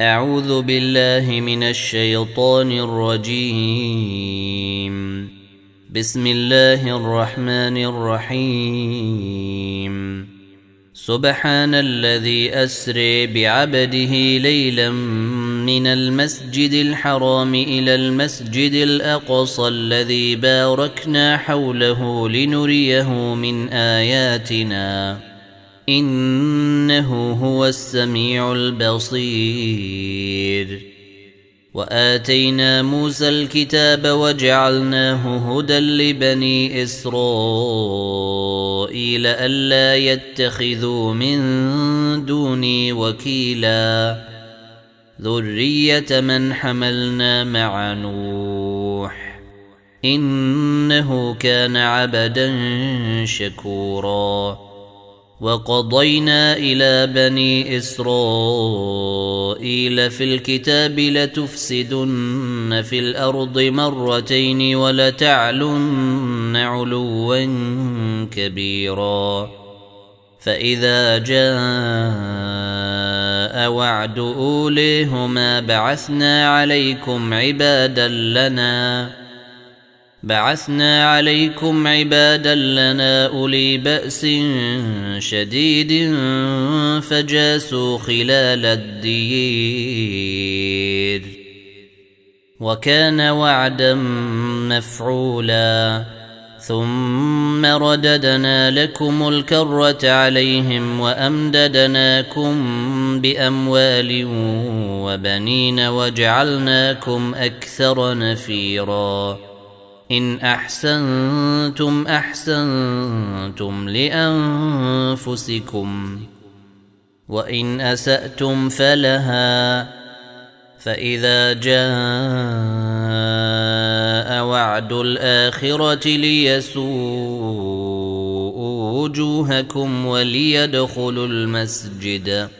أعوذ بالله من الشيطان الرجيم. بسم الله الرحمن الرحيم. سبحان الذي أسري بعبده ليلا من المسجد الحرام إلى المسجد الأقصى الذي باركنا حوله لنريه من آياتنا. إنه هو السميع البصير. وآتينا موسى الكتاب وجعلناه هدى لبني إسرائيل ألا يتخذوا من دوني وكيلا. ذرية من حملنا مع نوح. إنه كان عبدا شكورا. وقضينا إلى بني إسرائيل في الكتاب لتفسدن في الأرض مرتين ولتعلن علوا كبيرا. فإذا جاء وعد أوليهما بعثنا عليكم عبادا لنا بعثنا عليكم عبادا لنا أولي بأس شديد فجاسوا خلال الدير وكان وعدا مفعولا ثم رددنا لكم الكرة عليهم وأمددناكم بأموال وبنين وجعلناكم أكثر نفيرا إن أحسنتم أحسنتم لأنفسكم وإن أسأتم فلها فإذا جاء وعد الآخرة ليسوءوا وجوهكم وليدخلوا المسجد ۖ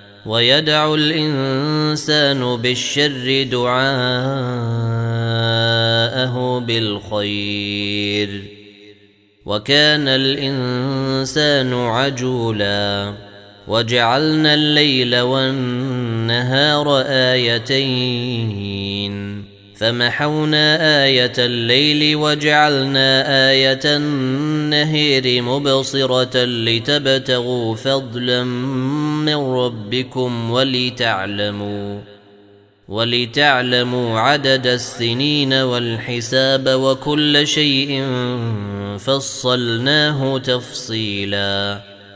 ويدع الإنسان بالشر دعاءه بالخير. وكان الإنسان عجولا. وجعلنا الليل والنهار آيتين. فمحونا آية الليل وجعلنا آية النهير مبصرة لتبتغوا فضلا من ربكم ولتعلموا ولتعلموا عدد السنين والحساب وكل شيء فصلناه تفصيلاً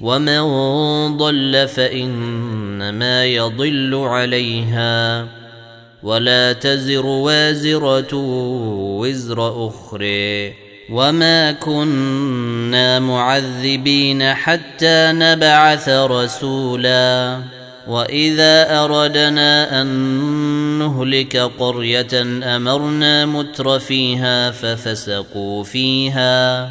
ومن ضل فانما يضل عليها ولا تزر وازره وزر أخرى وما كنا معذبين حتى نبعث رسولا واذا اردنا ان نهلك قريه امرنا متر فيها ففسقوا فيها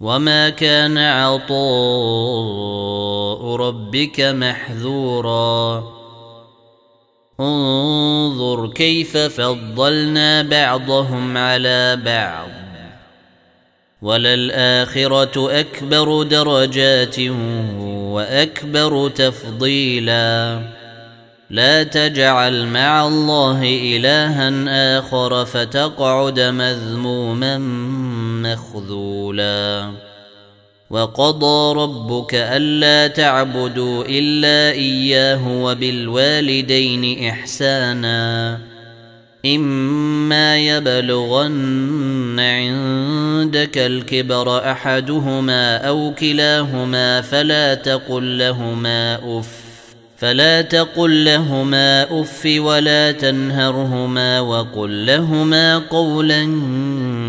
وما كان عطاء ربك محذورا انظر كيف فضلنا بعضهم على بعض وللاخره اكبر درجات واكبر تفضيلا لا تجعل مع الله الها اخر فتقعد مذموما مخذولا وقضى ربك ألا تعبدوا إلا إياه وبالوالدين إحسانا. إما يبلغن عندك الكبر أحدهما أو كلاهما فلا تقل لهما اف فلا تقل لهما أف ولا تنهرهما وقل لهما قولا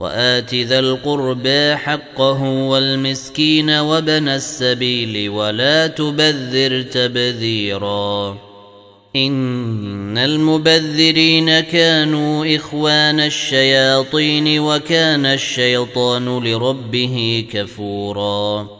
وآت ذا القربى حقه والمسكين وبن السبيل ولا تبذر تبذيرا. إن المبذرين كانوا إخوان الشياطين وكان الشيطان لربه كفورا.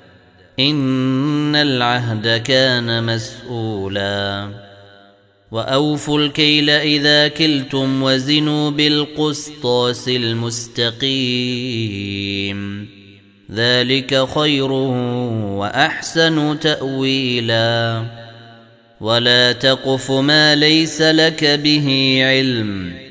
إن العهد كان مسؤولا. وأوفوا الكيل إذا كلتم وزنوا بالقسطاس المستقيم. ذلك خير وأحسن تأويلا. ولا تقف ما ليس لك به علم.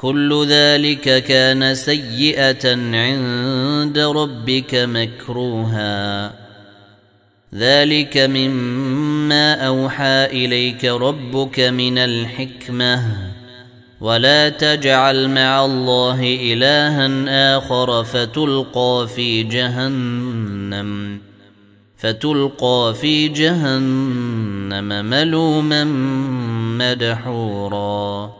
كل ذلك كان سيئة عند ربك مكروها. ذلك مما أوحى إليك ربك من الحكمة. ولا تجعل مع الله إلها آخر فتلقى في جهنم. فتلقى في جهنم ملوما مدحورا.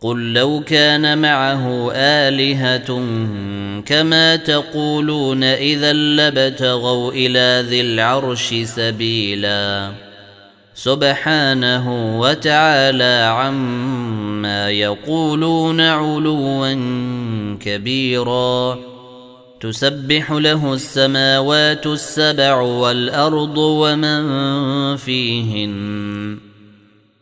قل لو كان معه الهه كما تقولون اذا لبتغوا إلى ذي العرش سبيلا سبحانه وتعالى عما يقولون علوا كبيرا تسبح له السماوات السبع والارض ومن فيهن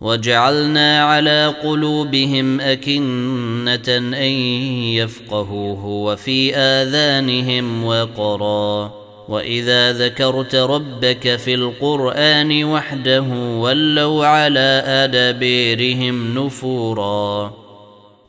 وجعلنا على قلوبهم أكنة أن يفقهوه وفي آذانهم وقرا. وإذا ذكرت ربك في القرآن وحده ولوا على أدبيرهم نفورا.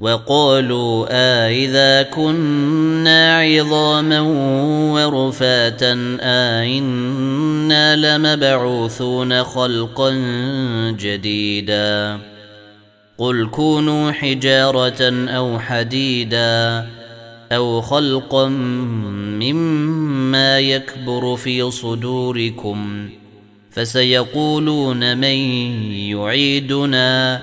وقالوا آإذا كنا عظاما ورفاتا آئنا لمبعوثون خلقا جديدا. قل كونوا حجارة أو حديدا أو خلقا مما يكبر في صدوركم فسيقولون من يعيدنا.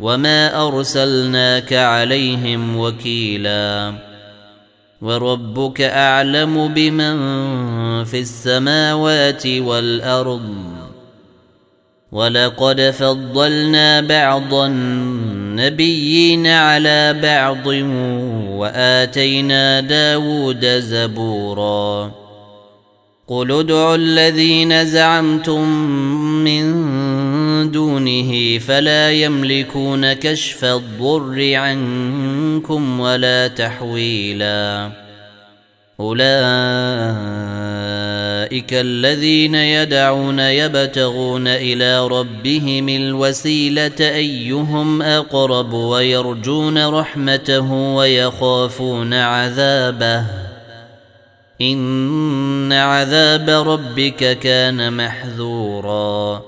وما ارسلناك عليهم وكيلا وربك اعلم بمن في السماوات والارض ولقد فضلنا بعض النبيين على بعض واتينا داود زبورا قل ادعوا الذين زعمتم من دونه فلا يملكون كشف الضر عنكم ولا تحويلا. أولئك الذين يدعون يبتغون إلى ربهم الوسيلة أيهم أقرب ويرجون رحمته ويخافون عذابه. إن عذاب ربك كان محذورا.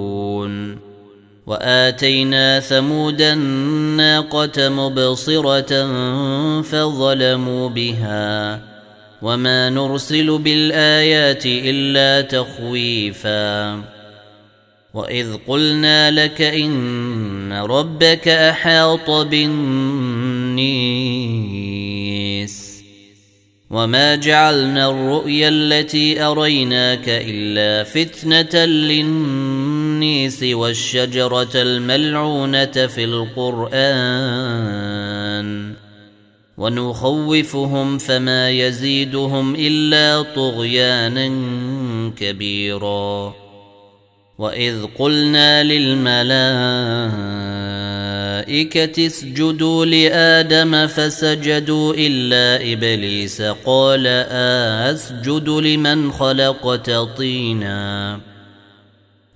وآتينا ثمود الناقة مبصرة فظلموا بها وما نرسل بالآيات إلا تخويفا وإذ قلنا لك إن ربك أحاط بالنيس وما جعلنا الرؤيا التي أريناك إلا فتنة للنيس والشجرة الملعونة في القرآن. ونخوفهم فما يزيدهم إلا طغيانا كبيرا. وإذ قلنا للملائكة اسجدوا لآدم فسجدوا إلا إبليس قال آسجد لمن خلقت طينا.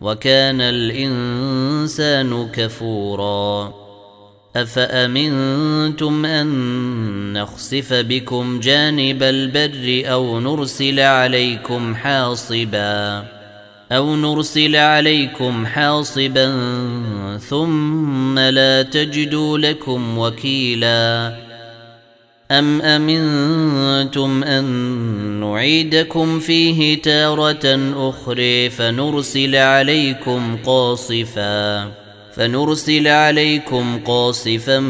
وكان الإنسان كفورا. أفأمنتم أن نخسف بكم جانب البر أو نرسل عليكم حاصبا؟ أو نرسل عليكم حاصبا ثم لا تجدوا لكم وكيلا. ام امنتم ان نعيدكم فيه تاره أخرى فنرسل عليكم قاصفا فنرسل عليكم قاصفا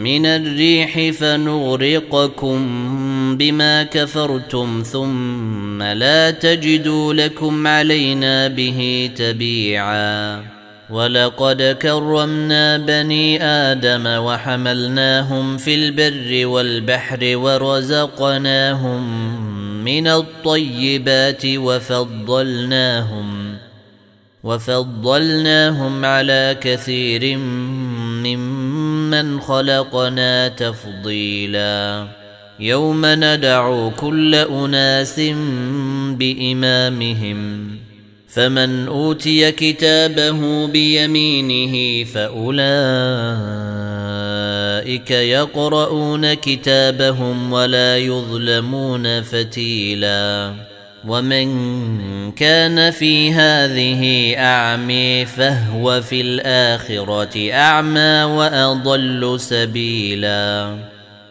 من الريح فنغرقكم بما كفرتم ثم لا تجدوا لكم علينا به تبيعا ولقد كرمنا بني آدم وحملناهم في البر والبحر ورزقناهم من الطيبات وفضلناهم وفضلناهم على كثير ممن خلقنا تفضيلا. يوم ندعو كل أناس بإمامهم فمن أوتي كتابه بيمينه فأولئك يقرؤون كتابهم ولا يظلمون فتيلا. ومن كان في هذه اعمي فهو في الآخرة أعمى وأضل سبيلا.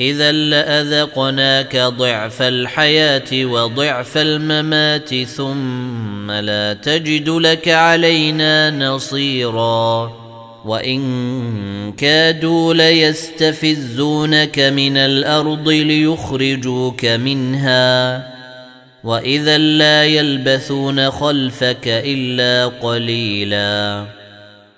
إذا لأذقناك ضعف الحياة وضعف الممات ثم لا تجد لك علينا نصيرا. وإن كادوا ليستفزونك من الأرض ليخرجوك منها. وإذا لا يلبثون خلفك إلا قليلا.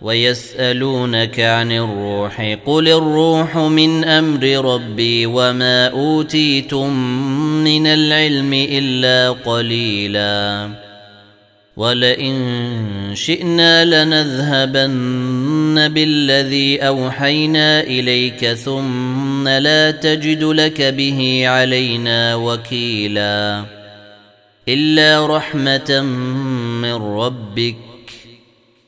ويسألونك عن الروح قل الروح من أمر ربي وما أوتيتم من العلم إلا قليلا ولئن شئنا لنذهبن بالذي أوحينا إليك ثم لا تجد لك به علينا وكيلا إلا رحمة من ربك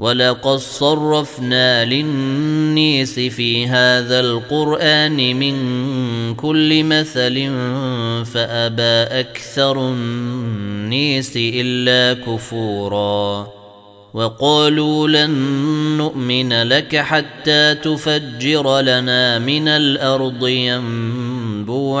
ولقد صرفنا للنيس في هذا القران من كل مثل فابى أكثر النيس الا كفورا وقالوا لن نؤمن لك حتى تفجر لنا من الأرض ينبوعا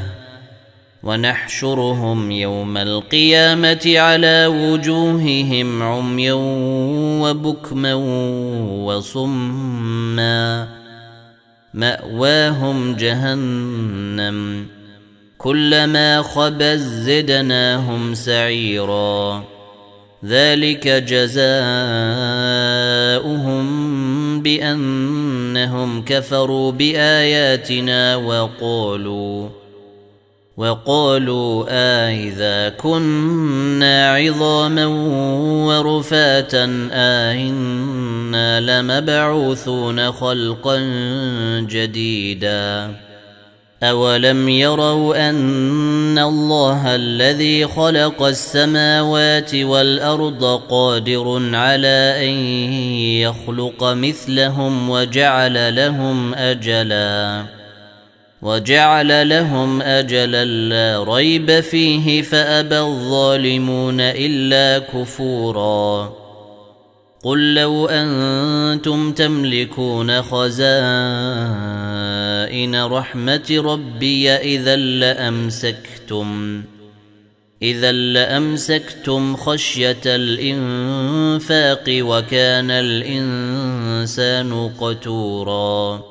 ونحشرهم يوم القيامة على وجوههم عميا وبكما وصما. مأواهم جهنم. كلما خبت زدناهم سعيرا. ذلك جزاؤهم بأنهم كفروا بآياتنا وقالوا وقالوا آئذا كنا عظاما ورفاتا آئنا لمبعوثون خلقا جديدا. أولم يروا أن الله الذي خلق السماوات والأرض قادر على أن يخلق مثلهم وجعل لهم أجلاً. وجعل لهم أجلا لا ريب فيه فأبى الظالمون إلا كفورا. قل لو أنتم تملكون خزائن رحمة ربي إذا لأمسكتم إذا لأمسكتم خشية الإنفاق وكان الإنسان قتورا.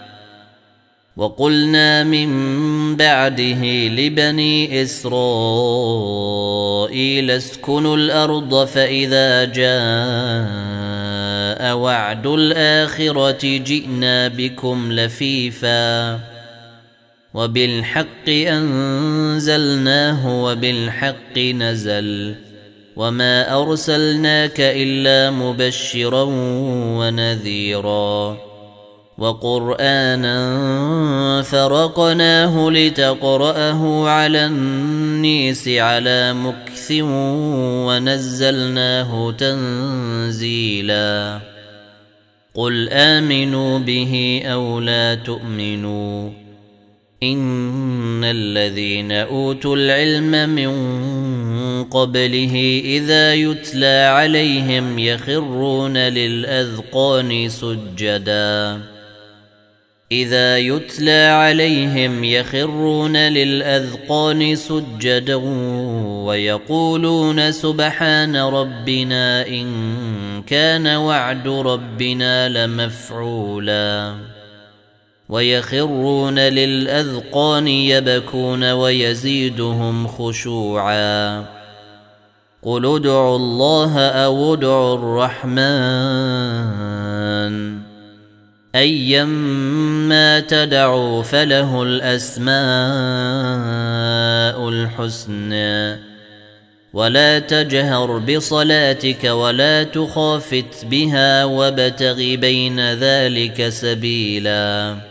وقلنا من بعده لبني إسرائيل اسكنوا الأرض فإذا جاء وعد الآخرة جئنا بكم لفيفا وبالحق أنزلناه وبالحق نزل وما أرسلناك إلا مبشرا ونذيرا وقرآنا فرقناه لتقرأه على النيس على مكث ونزلناه تنزيلا. قل آمنوا به أو لا تؤمنوا إن الذين أوتوا العلم من قبله إذا يتلى عليهم يخرون للأذقان سجدا. إذا يتلى عليهم يخرون للأذقان سجدا ويقولون سبحان ربنا إن كان وعد ربنا لمفعولا. ويخرون للأذقان يبكون ويزيدهم خشوعا. قل ادعوا الله أو ادعوا الرحمن. ايما تدعوا فله الأسماء الحسنى. ولا تجهر بصلاتك ولا تخافت بها وابتغ بين ذلك سبيلا.